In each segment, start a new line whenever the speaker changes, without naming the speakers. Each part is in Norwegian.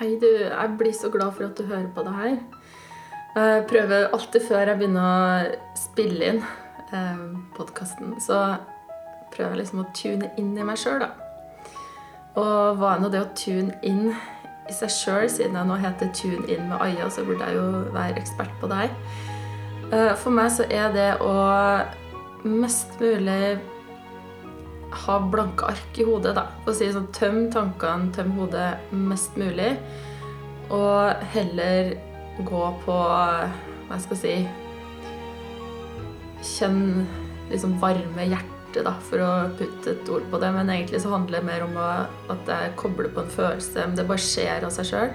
Hei, du. Jeg blir så glad for at du hører på det her. Jeg prøver alltid før jeg begynner å spille inn eh, podkasten, så prøver jeg liksom å tune inn i meg sjøl, da. Og hva er nå det å tune inn i seg sjøl? Siden jeg nå heter Tune inn med Aya, så burde jeg jo være ekspert på det her. Eh, for meg så er det å mest mulig ha blanke ark i hodet, da. Og si sånn, tøm tankene, tøm hodet mest mulig. Og heller gå på Hva jeg skal si Kjenn liksom varme hjertet, da, for å putte et ord på det. Men egentlig så handler det mer om at jeg kobler på en følelse. Men det bare skjer av seg sjøl.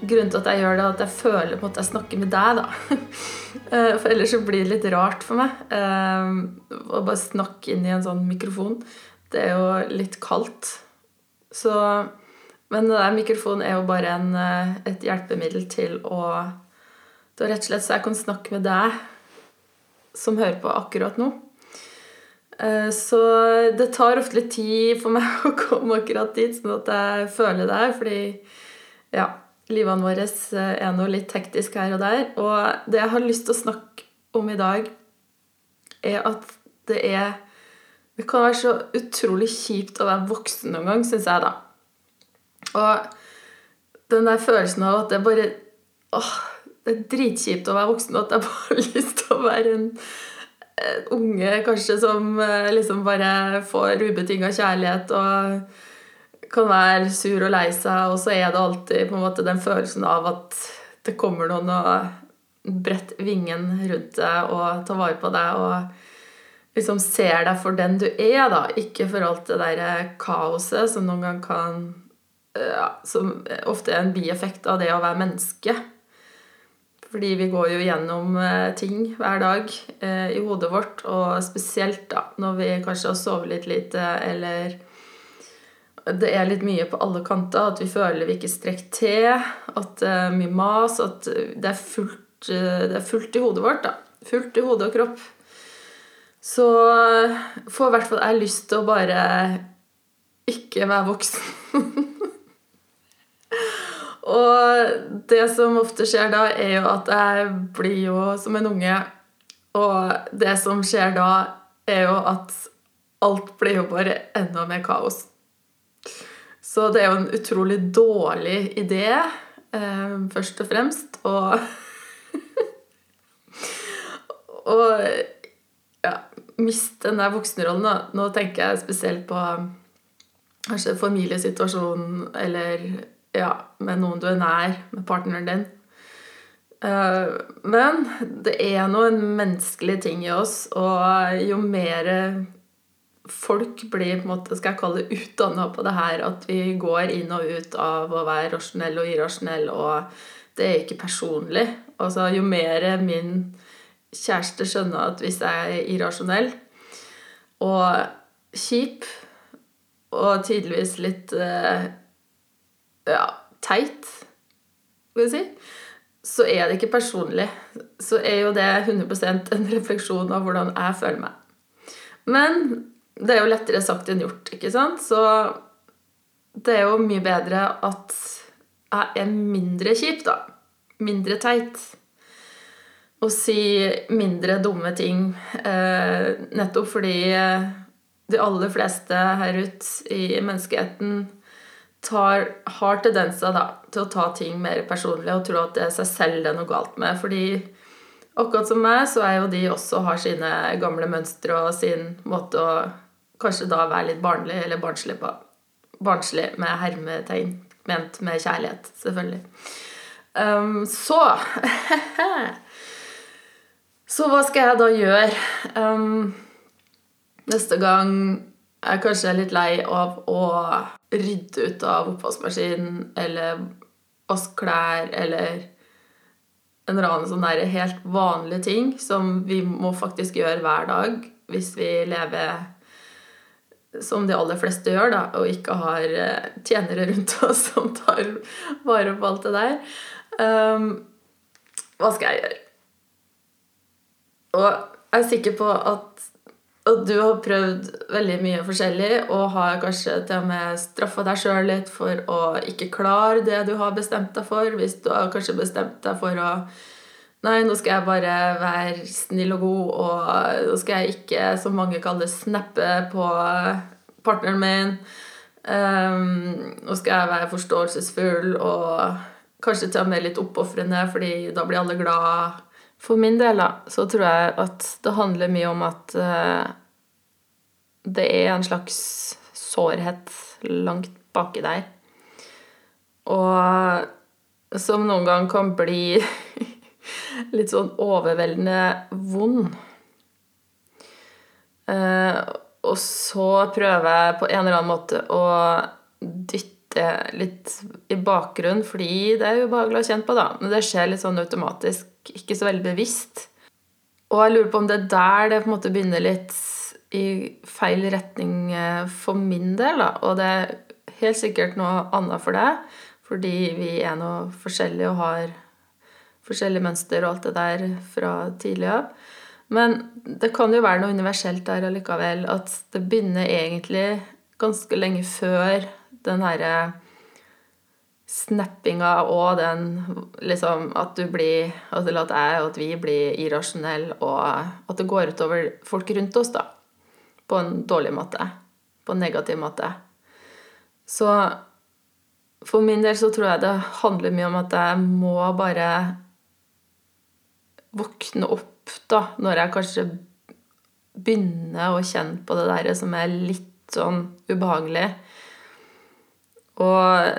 Grunnen til at jeg gjør det, er at jeg føler på en måte jeg snakker med deg, da. Eh, for ellers så blir det litt rart for meg eh, å bare snakke inn i en sånn mikrofon. Det er jo litt kaldt. Så Men den mikrofonen er jo bare en, eh, et hjelpemiddel til å Det er rett og slett så jeg kan snakke med deg som hører på akkurat nå. Så det tar ofte litt tid for meg å komme akkurat dit, sånn at jeg føler det fordi ja, livene våre eh, er nå litt hektisk her og der. Og det jeg har lyst til å snakke om i dag, er at det er Det kan være så utrolig kjipt å være voksen noen gang, syns jeg, da. Og den der følelsen av at det bare åh, Det er dritkjipt å være voksen, og at jeg bare har lyst til å være en unge kanskje som eh, liksom bare får ubetinga kjærlighet og kan være sur og lei seg, og så er det alltid måte den følelsen av at det kommer noen og bretter vingen rundt deg og tar vare på deg og liksom ser deg for den du er, da. Ikke for alt det der kaoset som noen gang kan ja, Som ofte er en bieffekt av det å være menneske. Fordi vi går jo gjennom eh, ting hver dag eh, i hodet vårt, og spesielt da når vi kanskje har sovet litt lite eller det er litt mye på alle kanter. At vi føler vi ikke strekker til. At det er mye mas. At det er fullt, det er fullt i hodet vårt. da. Fullt i hodet og kropp. Så får i hvert fall jeg lyst til å bare ikke være voksen. og det som ofte skjer da, er jo at jeg blir jo som en unge. Og det som skjer da, er jo at alt blir jo bare enda mer kaos. Så det er jo en utrolig dårlig idé, eh, først og fremst. Og Og ja, miste den der voksenrollen. Da. Nå tenker jeg spesielt på kanskje familiesituasjonen eller ja, med noen du er nær, med partneren din. Eh, men det er nå en menneskelig ting i oss, og jo mer folk blir på en måte, skal jeg kalle det, utdanna på det her. At vi går inn og ut av å være rasjonell og irrasjonell, og det er ikke personlig. Altså, jo mer min kjæreste skjønner at hvis jeg er irrasjonell og kjip og tydeligvis litt uh, ja, teit, skal vi si, så er det ikke personlig. Så er jo det 100% en refleksjon av hvordan jeg føler meg. Men det er jo lettere sagt enn gjort, ikke sant? Så det er jo mye bedre at jeg er mindre kjip, da. Mindre teit. Og si mindre dumme ting. Eh, nettopp fordi eh, de aller fleste her ute i menneskeheten tar, har tendenser da, til å ta ting mer personlig og tro at det er seg selv det er noe galt med. Fordi akkurat som meg, så er jo de også har sine gamle mønstre og sin måte å kanskje da være litt barnlig eller barnslig på. Barnslig med hermetegn, ment med kjærlighet, selvfølgelig. Um, så Så hva skal jeg da gjøre? Um, neste gang jeg kanskje er litt lei av å rydde ut av oppvaskmaskinen eller vaske klær eller en eller annen sånn der helt vanlige ting som vi må faktisk gjøre hver dag hvis vi lever som de aller fleste gjør, da, og ikke har eh, tjenere rundt oss som tar vare på alt det der. Um, hva skal jeg gjøre? Og jeg er sikker på at at du har prøvd veldig mye forskjellig og har kanskje til og med straffa deg sjøl litt for å ikke klare det du har bestemt deg for. Hvis du har kanskje bestemt deg for å Nei, nå skal jeg bare være snill og god, og nå skal jeg ikke, som mange kaller snappe på partneren min. Um, nå skal jeg være forståelsesfull og kanskje og med litt oppofrende, fordi da blir alle glad. For min del da, så tror jeg at det handler mye om at uh, det er en slags sårhet langt baki der. Og som noen gang kan bli litt sånn overveldende vond. Uh, og så prøver jeg på en eller annen måte å dytte litt i bakgrunnen, fordi det er ubehagelig å kjenne på, da. Men det skjer litt sånn automatisk, ikke så veldig bevisst. Og jeg lurer på om det er der det på en måte begynner litt i feil retning eh, for min del, da. Og det er helt sikkert noe annet for deg, fordi vi er noe forskjellige og har forskjellige mønster og alt det der fra tidlig av. Men det kan jo være noe universelt der allikevel. At det begynner egentlig ganske lenge før den herre snappinga og den liksom At du blir Eller at jeg og at vi blir irrasjonelle, og at det går utover folk rundt oss, da. På en dårlig måte. På en negativ måte. Så for min del så tror jeg det handler mye om at jeg må bare våkne opp da, når jeg kanskje begynner å kjenne på det der som er litt sånn ubehagelig. Og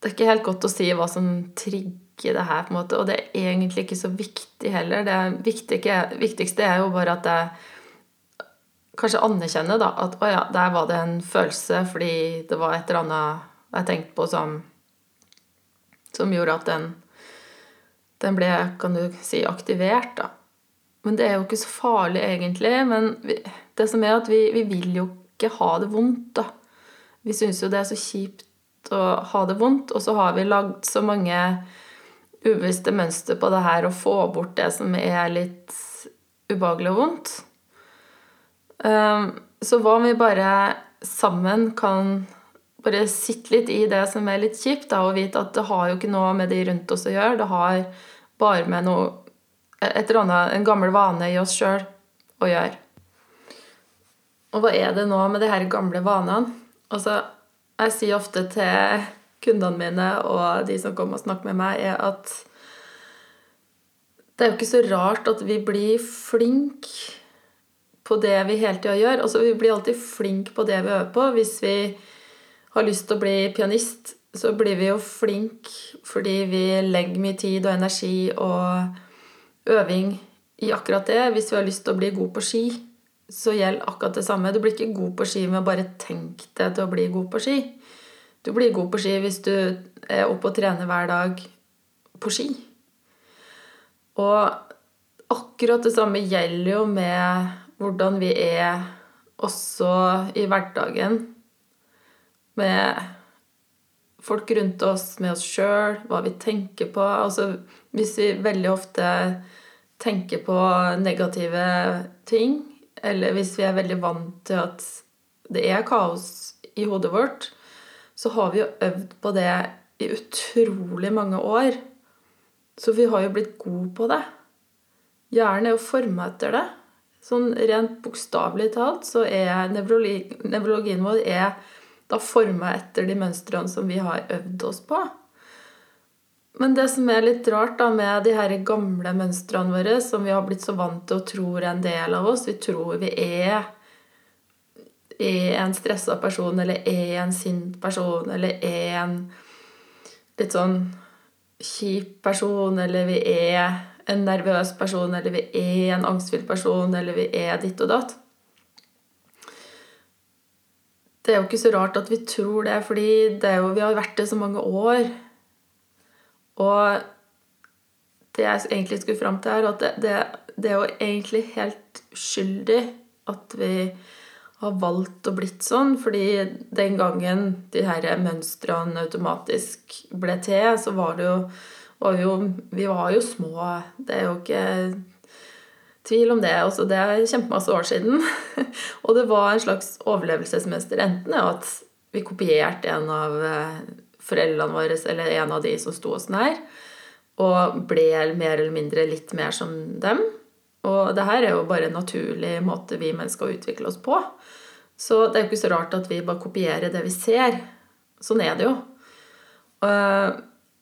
det er ikke helt godt å si hva som trigger det her, på en måte, og det er egentlig ikke så viktig heller. Det viktigste er jo bare at jeg kanskje anerkjenner da, at å ja, der var det en følelse fordi det var et eller annet jeg tenkte på som, som gjorde at den, den ble, kan du si, aktivert. da. Men det er jo ikke så farlig, egentlig. Men vi, det som er at vi, vi, vil jo ikke ha det vondt, da. Vi syns jo det er så kjipt å ha det vondt, og så har vi lagd så mange ubevisste mønster på det her å få bort det som er litt ubehagelig og vondt. Um, så hva om vi bare sammen kan bare sitte litt i det som er litt kjipt, da, og vite at det har jo ikke noe med de rundt oss å gjøre. Det har bare med noe et eller annet, en gammel vane i oss sjøl å gjøre. Og hva er det nå med de her gamle vanene? Altså, jeg sier ofte til kundene mine og de som kommer og snakker med meg, er at det er jo ikke så rart at vi blir flinke på det vi hele tida gjør. Altså, vi blir alltid flinke på det vi øver på. Hvis vi har lyst til å bli pianist, så blir vi jo flinke fordi vi legger mye tid og energi og øving i akkurat det. Hvis vi har lyst til å bli god på ski, så gjelder akkurat det samme. Du blir ikke god på ski med å bare tenke deg til å bli god på ski. Du blir god på ski hvis du er oppe og trener hver dag på ski. Og akkurat det samme gjelder jo med hvordan vi er også i hverdagen. Med folk rundt oss, med oss sjøl, hva vi tenker på. Altså, hvis vi veldig ofte tenker på negative ting, eller hvis vi er veldig vant til at det er kaos i hodet vårt, så har vi jo øvd på det i utrolig mange år. Så vi har jo blitt gode på det. Hjernen er jo forma etter det. Sånn rent bokstavelig talt så er nevrologien vår er da forma etter de mønstrene som vi har øvd oss på. Men det som er litt rart da med de her gamle mønstrene våre, som vi har blitt så vant til å tro er en del av oss Vi tror vi er, er en stressa person, eller er en sint person, eller er en litt sånn kjip person, eller vi er en nervøs person, eller vi er en angstfylt person, eller vi er ditt og datt. Det er jo ikke så rart at vi tror det, fordi det jo, vi har vært det så mange år. Og det jeg egentlig skulle fram til, er at det, det, det, er jo egentlig helt uskyldig at vi har valgt å blitt sånn. Fordi den gangen de her mønstrene automatisk ble til, så var det jo, var jo Vi var jo små. Det er jo ikke tvil om det. Også det er kjempemasse år siden. og det var en slags overlevelsesmønster. Enten at vi kopierte en av eh, foreldrene våre eller en av de som sto oss nær, og ble mer eller mindre litt mer som dem. Og det her er jo bare en naturlig måte vi mennesker utvikle oss på. Så det er jo ikke så rart at vi bare kopierer det vi ser. Sånn er det jo. Eh,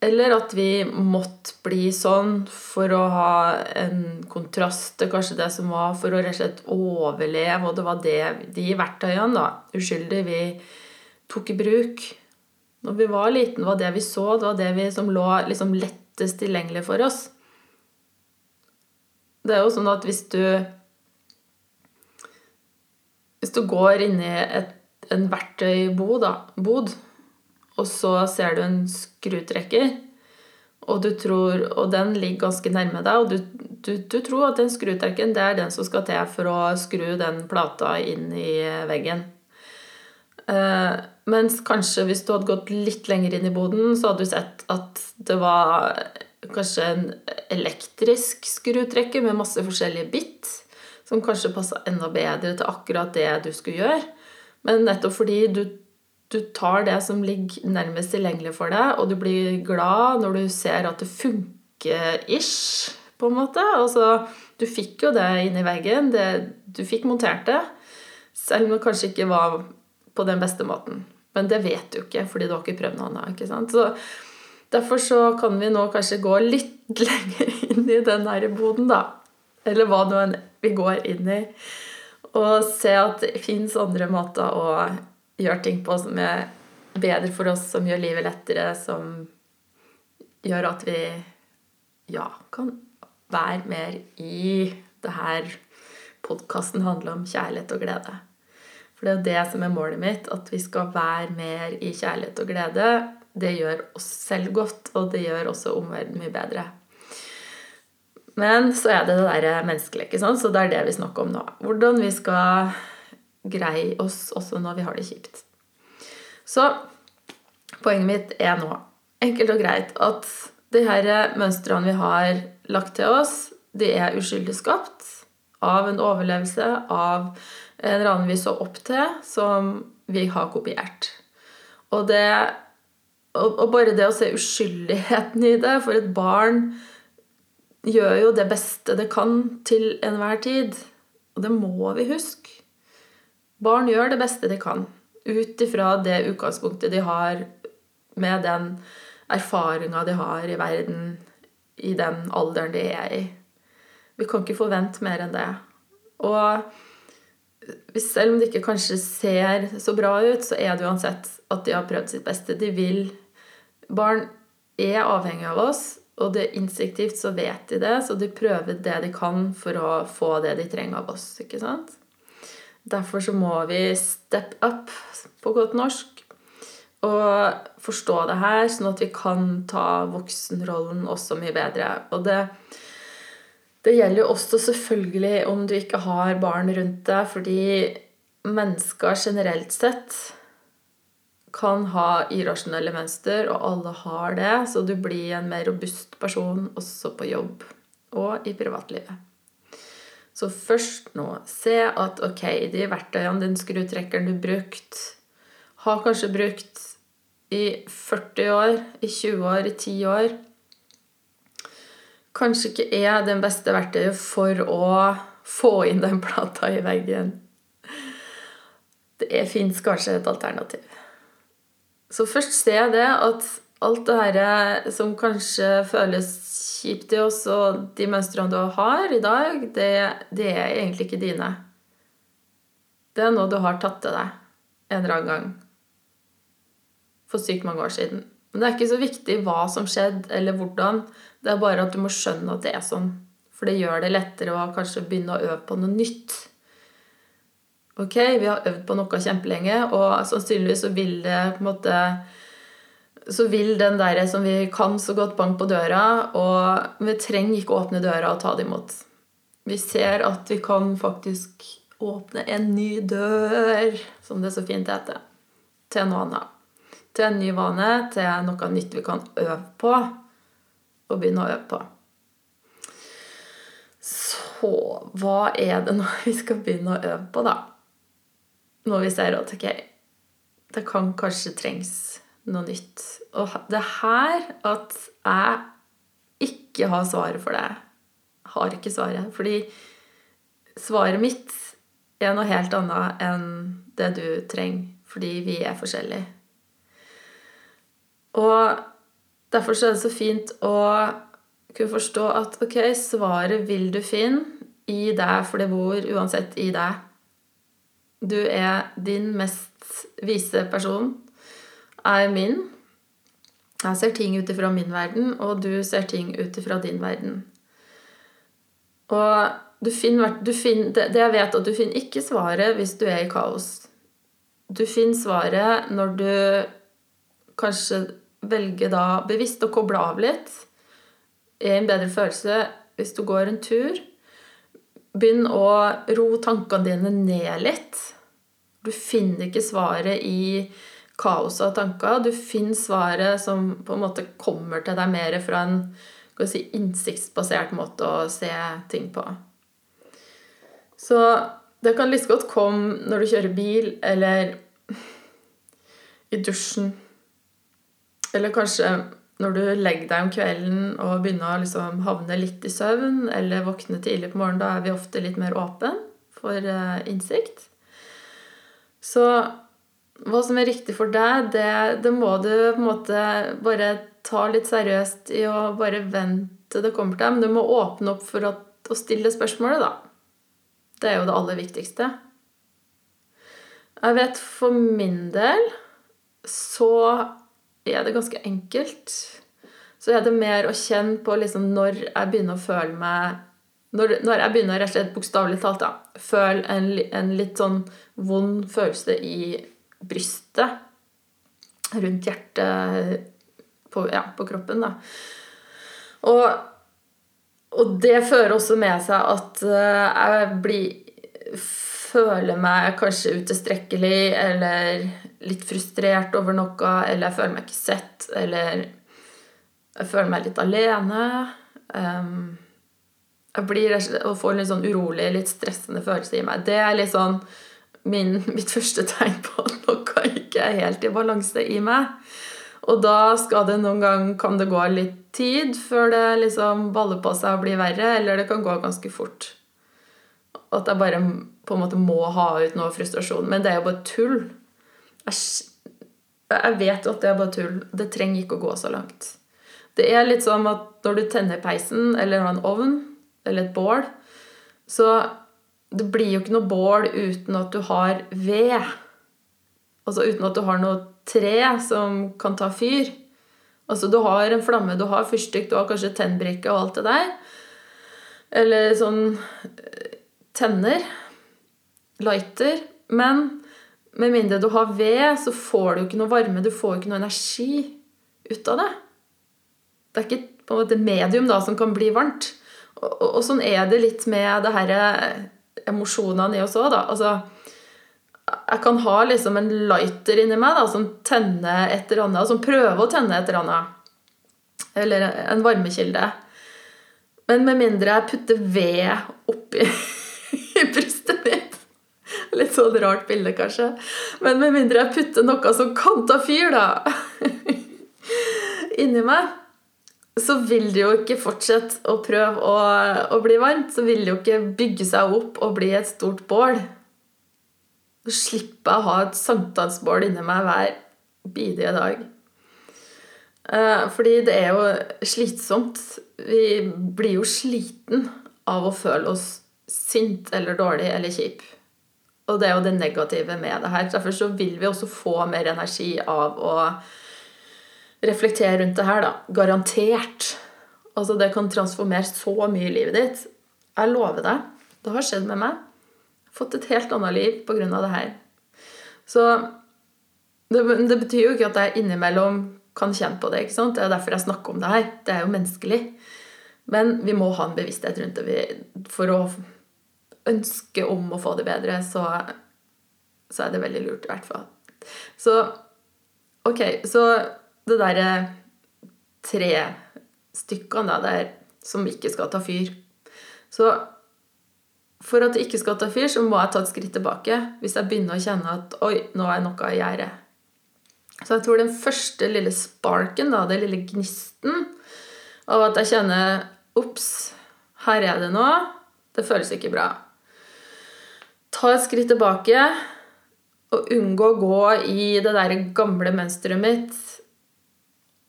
eller at vi måtte bli sånn for å ha en kontrast til kanskje det som var, for å rett og slett overleve. Og det var det, de verktøyene, da, uskyldig, vi tok i bruk når vi var liten, var det vi så, det var det vi som lå liksom lettest tilgjengelig for oss. Det er jo sånn at hvis du Hvis du går inn i et, en verktøybod, da, bod, og så ser du en skrutrekker, og, du tror, og den ligger ganske nærme deg, og du, du, du tror at den skrutrekkeren det er den som skal til for å skru den plata inn i veggen. Eh, mens kanskje hvis du hadde gått litt lenger inn i boden, så hadde du sett at det var kanskje en elektrisk skrutrekker med masse forskjellige bit, som kanskje passa enda bedre til akkurat det du skulle gjøre. Men nettopp fordi du, du tar det som ligger nærmest tilgjengelig for deg, og du blir glad når du ser at det funker ish, på en måte. Altså, du fikk jo det inni veggen. Det, du fikk montert det. Selv om det kanskje ikke var på den beste måten. Men det vet du ikke, fordi du har ikke prøvd noe annet. ikke sant? Så Derfor så kan vi nå kanskje gå litt lenger inn i den her boden, da. Eller hva nå enn vi går inn i. Og se at det fins andre måter å gjøre ting på som er bedre for oss, som gjør livet lettere, som gjør at vi ja, kan være mer i det her podkasten handler om kjærlighet og glede. For det er det som er målet mitt, at vi skal være mer i kjærlighet og glede. Det gjør oss selv godt, og det gjør også omverdenen mye bedre. Men så er det det der menneskelige, ikke sant? så det er det vi snakker om nå. Hvordan vi skal greie oss også når vi har det kjipt. Så poenget mitt er nå, enkelt og greit, at de her mønstrene vi har lagt til oss, de er uskyldig skapt av en overlevelse, av en eller annen vi så opp til, som vi har kopiert. Og, det, og, bare det å se uskyldigheten i det For et barn gjør jo det beste det kan til enhver tid. Og det må vi huske. Barn gjør det beste de kan ut ifra det utgangspunktet de har med den erfaringa de har i verden i den alderen de er i. Vi kan ikke forvente mer enn det. Og selv om det ikke kanskje ser så bra ut, så er det uansett at de har prøvd sitt beste. De vil Barn er avhengig av oss, og det er instinktivt så vet de det, så de prøver det de kan for å få det de trenger av oss. ikke sant? Derfor så må vi step up på godt norsk og forstå det her, sånn at vi kan ta voksenrollen også mye bedre. Og det det gjelder jo også selvfølgelig om du ikke har barn rundt deg, fordi mennesker generelt sett kan ha irrasjonelle mønster, og alle har det, så du blir en mer robust person også på jobb og i privatlivet. Så først nå, se at ok, de verktøyene, den skrutrekkeren du brukt, har kanskje brukt i 40 år, i 20 år, i 10 år kanskje ikke er den beste verktøyet for å få inn den plata i veggen. Det fins kanskje et alternativ. Så først se det at alt det her som kanskje føles kjipt i oss, og de mønstrene du har i dag, det, det, er egentlig ikke dine. Det er noe du har tatt til deg en eller annen gang for sykt mange år siden. Men det er ikke så viktig hva som skjedde, eller hvordan. Det er bare at du må skjønne at det er sånn. For det gjør det lettere å kanskje begynne å øve på noe nytt. Ok, vi har øvd på noe kjempelenge, og sannsynligvis så vil det på en måte så vil den der som vi kan så godt, banke på døra, og vi trenger ikke åpne døra og ta det imot. Vi ser at vi kan faktisk åpne en ny dør, som det så fint heter, til noe annet til en ny vane, til noe nytt vi kan øve på, og begynne å øve på. Så hva er det nå vi skal begynne å øve på, da? Når vi ser at ok, det kan kanskje trengs noe nytt. Og det er her at jeg ikke har svaret for det. Har ikke svaret. Fordi svaret mitt er noe helt annet enn det du trenger, fordi vi er forskjellige. Og derfor er det så fint å kunne forstå at ok, svaret vil du finne i deg, for det bor uansett i deg. Du er din mest vise person. Er min. Jeg ser ting ut ifra min verden, og du ser ting ut ifra din verden. Og du finner, du finner, det, jeg vet, at du finner ikke svaret hvis du er i kaos. Du finner svaret når du kanskje velger da bevisst å koble av litt. Er en bedre følelse hvis du går en tur. Begynn å ro tankene dine ned litt. Du finner ikke svaret i kaoset av tanker. Du finner svaret som på en måte kommer til deg mer fra en si, innsiktsbasert måte å se ting på. Så det kan like godt komme når du kjører bil, eller i dusjen eller kanskje når du legger deg om kvelden og begynner å liksom havne litt i søvn, eller våkne tidlig på morgenen, da er vi ofte litt mer åpne for uh, innsikt. Så hva som er riktig for deg, det, det, må du på en måte bare ta litt seriøst i å bare vente det kommer til deg. Men du må åpne opp for at, å stille spørsmålet, da. Det er jo det aller viktigste. Jeg vet for min del så er det ganske enkelt. Så er det mer å kjenne på liksom når jeg begynner å føle meg Når, når jeg begynner rett og slett bokstavelig talt da, føle en, en, litt sånn vond følelse i brystet, rundt hjertet, på, ja, på kroppen, da. Og, og, det fører også med seg at uh, jeg blir føler meg kanskje utilstrekkelig eller litt frustrert over noe, eller jeg føler meg ikke sett, eller jeg føler meg litt alene. Um, jeg blir og får en litt sånn urolig, litt stressende følelse i meg. Det er litt sånn min, mitt første tegn på at noe ikke er helt i balanse i meg. Og da skal det noen gang, kan det gå litt tid før det liksom baller på seg og blir verre, eller det kan gå ganske fort. At jeg bare på en måte må ha ut noe frustrasjon. Men det er jo bare tull. Jeg vet jo at det er bare tull. Det trenger ikke å gå så langt. Det er litt sånn at når du tenner peisen eller har en ovn eller et bål, så det blir jo ikke noe bål uten at du har ved. Altså uten at du har noe tre som kan ta fyr. Altså du har en flamme, du har fyrstikk, du har kanskje tennbrikke og alt det der. Eller sånn eh, tenner. Lighter. Men med mindre du har ved, så får du ikke noe varme, du får ikke noe energi ut av det. Det er ikke på en måte medium da som kan bli varmt. Og, og, og sånn er det litt med det her eh, emosjonene i oss òg, da. Altså, jeg kan ha liksom en lighter inni meg da, som tenner et eller annet, som prøver å tenne et eller annet. Eller en varmekilde. Men med mindre jeg putter ved oppi i brystet mitt Litt sånn rart bilde, kanskje. Men med mindre jeg putter noe som kan ta fyr, da, inni meg, så vil det jo ikke fortsette å prøve å, å, bli varmt. Så vil det jo ikke bygge seg opp og bli et stort bål. Så slipper jeg å ha et sankthansbål inni meg hver bidige dag. Eh, fordi det er jo slitsomt. Vi blir jo sliten av å føle oss sint eller dårlig eller kjip. Og det er jo det negative med det her. Derfor så vil vi også få mer energi av å reflektere rundt det her, da. Garantert. Altså, det kan transformere så mye i livet ditt. Jeg lover deg. Det har skjedd med meg. Fått et helt annet liv av det her. Så det, det betyr jo ikke at jeg innimellom kan kjenne på det. ikke sant? Det er derfor jeg snakker om det her. Det er jo menneskelig. Men vi må ha en bevissthet rundt det for å ønske om å få det bedre, så, så er det veldig lurt, i hvert fall. Så ok, så det derre tre stykkene der som ikke skal ta fyr Så for at det ikke skal ta fyr, så må jeg ta et skritt tilbake hvis jeg begynner å kjenne at oi, nå er noe i gjære. Så jeg tror den første lille sparken, da, den lille gnisten av at jeg kjenner Ops, her er det noe. Det føles ikke bra. Ta et skritt tilbake og unngå å gå i det der gamle mønsteret mitt.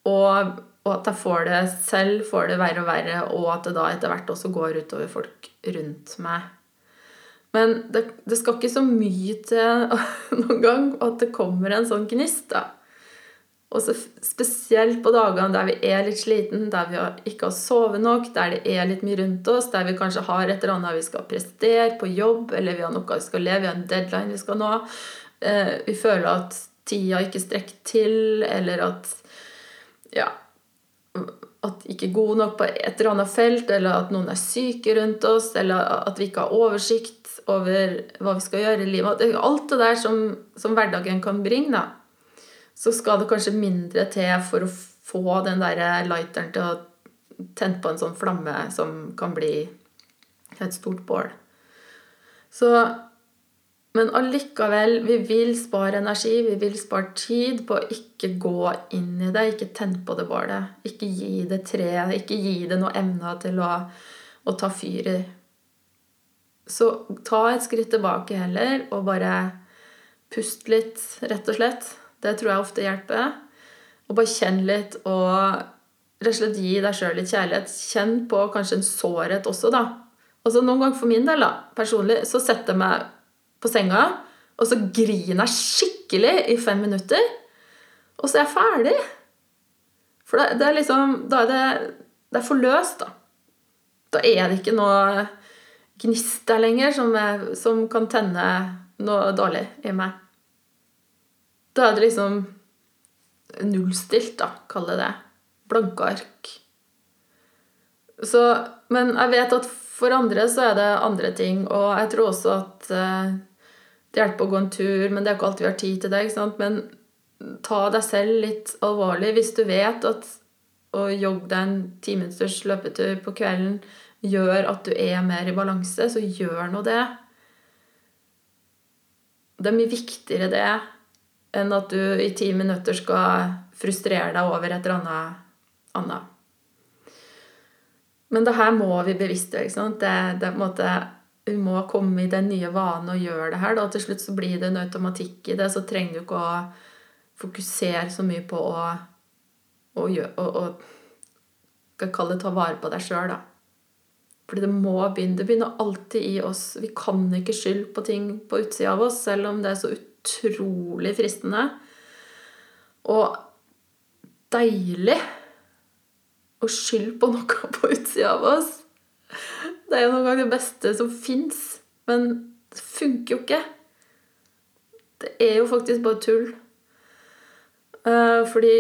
Og, og, at jeg får det selv får det verre og verre, og at det da etter hvert også går utover folk rundt meg. Men det, det skal ikke så mye til noen gang at det kommer en sånn gnist. da. Og så spesielt på dagene der vi er litt sliten, der vi ikke har sovet nok, der det er litt mye rundt oss, der vi kanskje har et eller annet vi skal prestere på jobb, eller vi har noe vi skal leve, vi har en deadline vi skal nå. Eh, vi føler at tida ikke strekker til, eller at ja, at ikke gode nok på et eller annet felt, eller at noen er syke rundt oss, eller at vi ikke har oversikt over hva vi skal gjøre i livet. Alt det der som, som hverdagen kan bringe, da så skal det kanskje mindre til for å få den der lighteren til å tenne på en sånn flamme som kan bli et stort bål. Så Men allikevel, vi vil spare energi, vi vil spare tid på å ikke gå inn i det, ikke tenne på det bålet. Ikke gi det tre, ikke gi det noe emner til å, å ta fyr i. Så ta et skritt tilbake heller, og bare pust litt, rett og slett. Det tror jeg ofte hjelper. Og bare kjenn litt og rett og slett gi deg sjøl litt kjærlighet. Kjenn på kanskje en sårhet også, da. Altså Noen ganger for min del, da, personlig, så setter jeg meg på senga, og så griner jeg skikkelig i fem minutter. Og så er jeg ferdig. For det, det er liksom Da er det, det er for løst, da. Da er det ikke noe gnist der lenger som, er, som kan tenne noe dårlig i meg. Da er det liksom nullstilt, da, kall det det. Blanke ark. Så, men jeg vet at for andre så er det andre ting, og jeg tror også at uh, det hjelper å gå en tur, men det er ikke alltid vi har tid til det. ikke sant? Men ta deg selv litt alvorlig hvis du vet at å jogge deg en timinutters løpetur på kvelden gjør at du er mer i balanse, så gjør nå det. Det er mye viktigere det enn at du i ti minutter skal frustrere deg over et eller annet. Men det her må vi bevisste. ikke sant? Det, det på en måte, Vi må komme i den nye vanen og gjøre det her. Da. Til slutt så blir det en automatikk i det. Så trenger du ikke å fokusere så mye på å, å, å, å skal kalle det ta vare på deg sjøl, da. Fordi det må begynne. Det begynner alltid i oss. Vi kan ikke skylde på ting på utsida av oss, selv om det er så utrolig fristende. Og deilig å skylde på noe på utsida av oss. Det er jo noen ganger det beste som fins. Men det funker jo ikke. Det er jo faktisk bare tull. Eh, fordi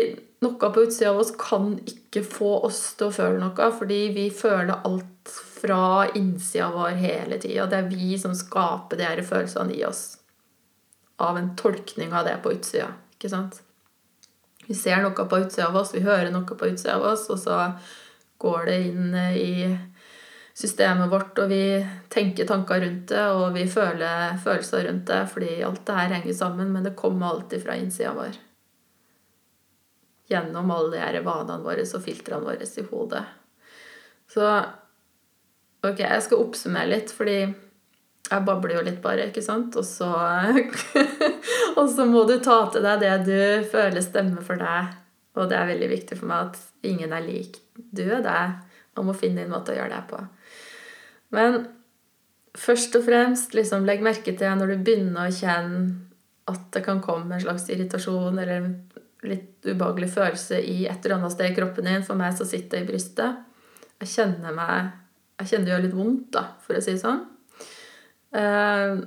noe på utsida av oss kan ikke få oss til å føle noe, fordi vi føler alt fra innsida vår hele tida. Det er vi som skaper de her følelsene i oss av en tolkning av det på utsida. Ikke sant? Vi ser noe på utsida av oss, vi hører noe på utsida av oss, og så går det inn i systemet vårt, og vi tenker tanker rundt det, og vi føler følelser rundt det, fordi alt det her henger sammen, men det kommer alltid fra innsida vår. Gjennom alle de her vanene våre og filtrene våre i hodet. Så ok, jeg skal oppsummere litt, fordi jeg babler jo litt bare, ikke sant? Og så, og så må du ta til deg det du føler stemmer for deg. Og det er veldig viktig for meg at ingen er lik. Du er deg. Man må finne din måte å gjøre det på. Men først og fremst liksom, legg merke til når du begynner å kjenne at det kan komme en slags irritasjon eller en litt ubehagelig følelse i et eller annet sted i kroppen din. For meg så sitter det i brystet. Jeg kjenner meg jeg kjenner det gjør litt vondt, da, for å si det sånn. Eh,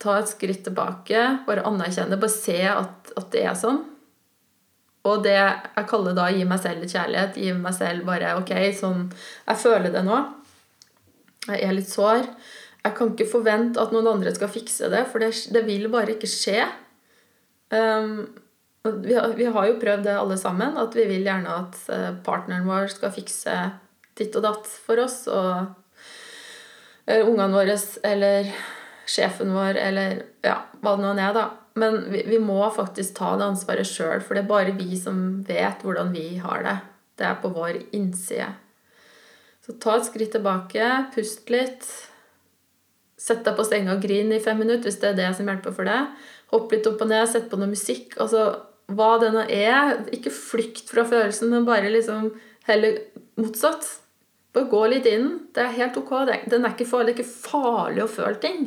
ta et skritt tilbake, bare anerkjenne, bare se at, at, det er sånn. Og det jeg kaller da gi meg selv litt kjærlighet. Gi meg selv bare Ok, sånn Jeg føler det nå. Jeg er litt sår. Jeg kan ikke forvente at noen andre skal fikse det, for det, det vil bare ikke skje. Um, vi, har, vi, har, jo prøvd det alle sammen, at vi vil gjerne at eh, partneren vår skal fikse ditt og datt for oss. Og eller ungene våre eller sjefen vår eller ja, hva det nå er, da. Men vi, vi må faktisk ta det ansvaret sjøl, for det er bare vi som vet hvordan vi har det. Det er på vår innside. Så ta et skritt tilbake, pust litt. Sett deg på senga og grin i fem minutter hvis det er det som hjelper for deg. Hopp litt opp og ned, sett på noe musikk. Altså, hva det nå er. Ikke flykt fra følelsen, men bare liksom heller motsatt. Bare gå litt inn. Det er helt ok. Den er ikke farlig. Det er ikke farlig å føle ting.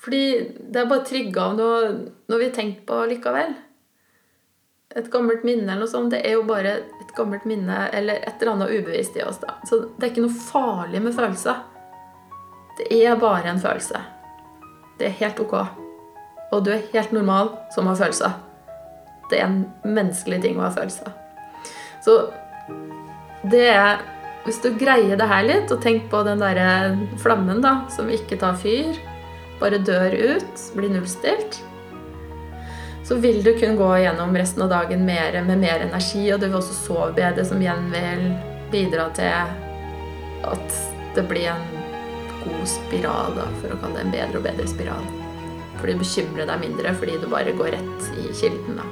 Fordi det er bare trigga av noe, noe vi har tenkt på likevel. Et gammelt minne eller noe sånt, det er jo bare et gammelt minne eller et eller annet ubevisst i oss. da. Så det er ikke noe farlig med følelser. Det er bare en følelse. Det er helt ok. Og du er helt normal som har følelser. Det er en menneskelig ting å ha følelser. Så det er Hvis du greier det her litt, og tenk på den derre flammen da, som ikke tar fyr, bare dør ut, blir nullstilt, så vil du kunne gå gjennom resten av dagen mer, med mer energi, og du vil også sove bedre, som igjen vil bidra til at det blir en god spiral, da, for å kalle det en bedre og bedre spiral. Fordi du bekymrer deg mindre fordi du bare går rett i kilden. da.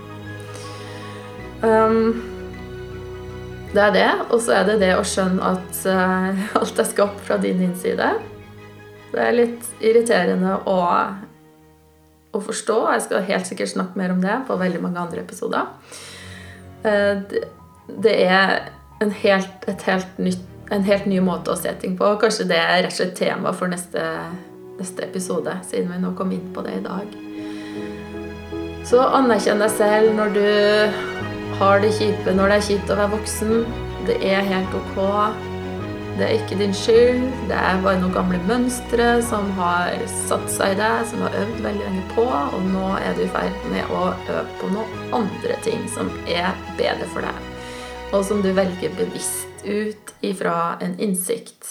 Um, det er det. Og så er det det å skjønne at uh, alt er skapt fra din innside. Det er litt irriterende å, å, forstå. Jeg skal helt sikkert snakke mer om det på veldig mange andre episoder. Det, det, er en helt, helt nytt, en helt ny måte å se ting på. Kanskje det er rett og slett tema for neste, neste episode, siden vi nå kom inn på det i dag. Så anerkjenn deg selv når du har det kjipe når det er kjipt å være voksen. Det er helt ok. Det er ikke din skyld. Det er bare noen gamle mønstre som har satt seg i deg, som har øvd veldig lenge på, og nå er du i ferd med å øve på noen andre ting som er bedre for deg, og som du velger bevisst ut ifra en innsikt.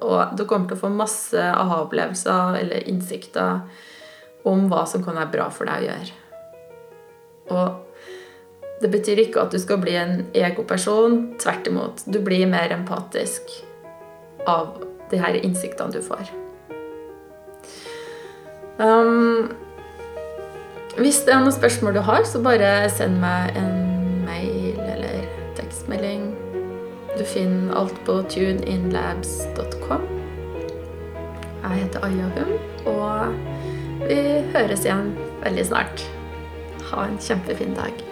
Og du kommer til å få masse aha-opplevelser eller innsikter om hva som kan være bra for deg å gjøre. Og det betyr ikke at du skal bli en egoperson. Tvert imot. Du blir mer empatisk av de her innsiktene du får. Um, hvis det er noen spørsmål du har, så bare send meg en mail eller tekstmelding. Du finner alt på tuneinlabs.com. Jeg heter Aya Hum, og vi høres igjen veldig snart. Ha en kjempefin dag.